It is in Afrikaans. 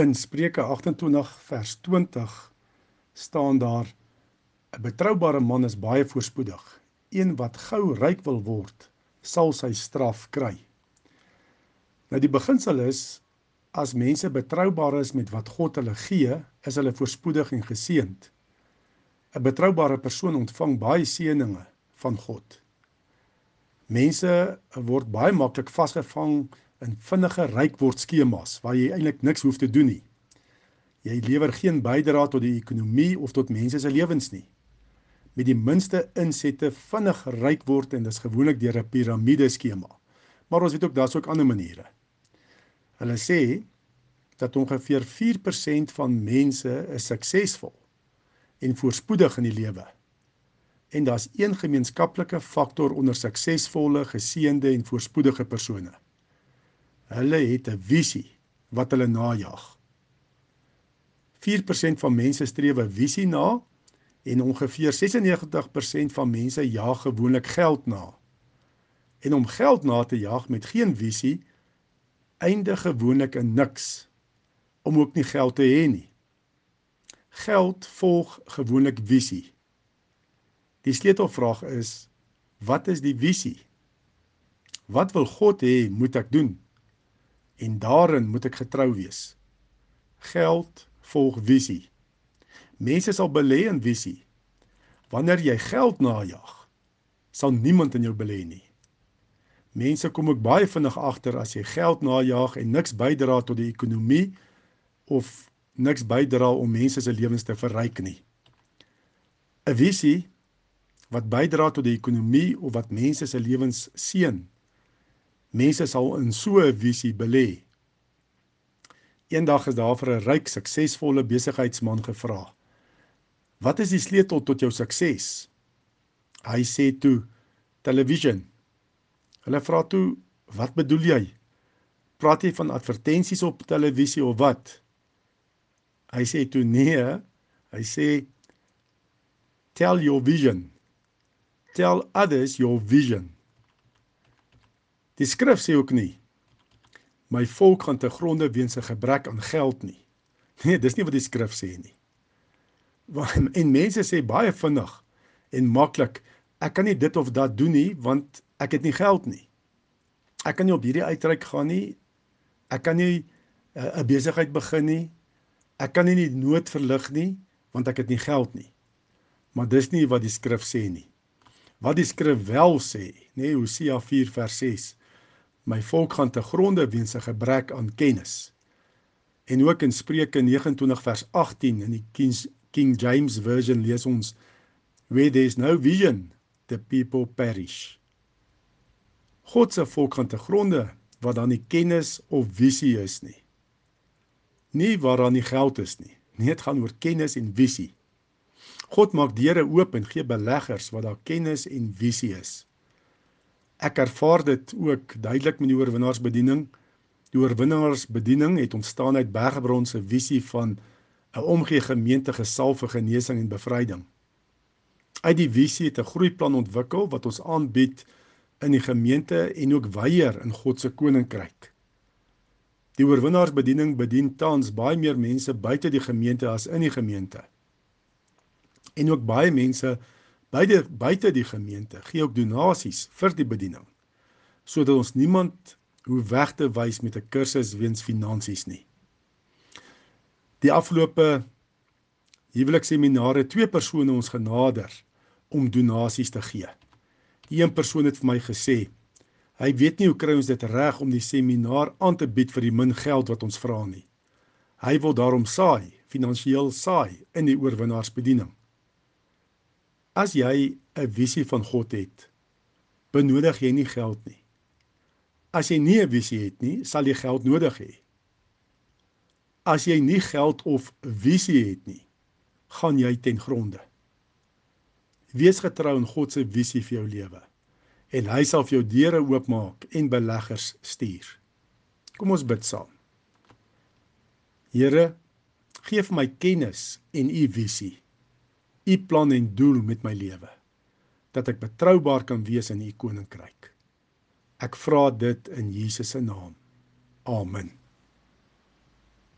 In Spreuke 28 vers 20 staan daar 'n betroubare man is baie voorspoedig. Een wat gou ryk wil word, sal sy straf kry. Nou die beginsel is as mense betroubaar is met wat God hulle gee, is hulle voorspoedig en geseënd. 'n Betroubare persoon ontvang baie seëninge van God. Mense word baie maklik vasgevang in vinnige rykword skemas waar jy eintlik niks hoef te doen nie. Jy lewer geen bydrae tot die ekonomie of tot mense se lewens nie. Met die minste insette vinnig ryk word en dis gewoonlik deur 'n piramide skema. Maar ons weet ook daar's ook ander maniere. Hulle sê dat ongeveer 4% van mense is suksesvol en voorspoedig in die lewe. En daar's een gemeenskaplike faktor onder suksesvolle, geseënde en voorspoedige persone. Hulle het 'n visie wat hulle najag. 4% van mense streef 'n visie na en ongeveer 96% van mense jaag gewoonlik geld na. En om geld na te jag met geen visie eindig gewoonlik in niks om ook nie geld te hê nie. Geld volg gewoonlik visie. Die sleutelvraag is wat is die visie? Wat wil God hê moet ek doen? En daarin moet ek getrou wees. Geld volg visie. Mense sal belê in visie. Wanneer jy geld najag, sal niemand in jou belê nie. Mense kom ook baie vinnig agter as jy geld najag en niks bydra tot die ekonomie of niks bydra om mense se lewens te verryk nie. 'n Visie wat bydra tot die ekonomie of wat mense se lewens seën, Mense sal in so 'n visie belê. Eendag is daar vir 'n ryk, suksesvolle besigheidsman gevra: "Wat is die sleutel tot jou sukses?" Hy sê toe: "Television." Hulle vra toe: "Wat bedoel jy? Praat jy van advertensies op televisie of wat?" Hy sê toe: "Nee." Hy sê: "Tell your vision. Tell others your vision." Die skrif sê ook nie my volk gaan te gronde weens 'n gebrek aan geld nie. Nee, dis nie wat die skrif sê nie. Want en mense sê baie vinnig en maklik ek kan nie dit of dat doen nie want ek het nie geld nie. Ek kan nie op hierdie uitreik gaan nie. Ek kan nie eh, 'n uh, besigheid begin nie. Ek kan nie die nood verlig nie want ek het nie geld nie. Maar dis nie wat die skrif sê nie. Wat die skrif wel sê, nê, nee, Hosea 4 vers 6 My volk gaan te gronde weens 'n gebrek aan kennis. En ook in Spreuke 29 vers 18 in die King James version lees ons where there is no vision the people perish. God se volk gaan te gronde wat dan nie kennis of visie is nie. Nie waar daar nie geld is nie. Nee, dit gaan oor kennis en visie. God maak deure oop en gee beleggers wat daar kennis en visie is. Ek ervaar dit ook duidelik met die oorwinnaarsbediening. Die oorwinnaarsbediening het ontstaan uit Bergebron se visie van 'n omgee gemeente gesalf vir genesing en bevryding. Uit die visie het 'n groeiplan ontwikkel wat ons aanbied in die gemeente en ook weier in God se koninkryk. Die oorwinnaarsbediening bedien tans baie meer mense buite die gemeente as in die gemeente. En ook baie mense Beide buite die gemeente gee ook donasies vir die bediening sodat ons niemand hoe weg te wys met 'n kursus weens finansies nie. Die afgelope huwelikseminare twee persone ons genader om donasies te gee. Die een persoon het vir my gesê hy weet nie hoe kry ons dit reg om die seminar aan te bied vir die min geld wat ons vra nie. Hy wil daarom saai, finansiëel saai in die oorwinnaarsbediening. As jy 'n visie van God het, benodig jy nie geld nie. As jy nie 'n visie het nie, sal jy geld nodig hê. As jy nie geld of visie het nie, gaan jy ten gronde. Wees getrou in God se visie vir jou lewe en hy sal vir jou deure oopmaak en beleggers stuur. Kom ons bid saam. Here, gee vir my kennis en u visie u plan en doel met my lewe dat ek betroubaar kan wees in u koninkryk. Ek vra dit in Jesus se naam. Amen.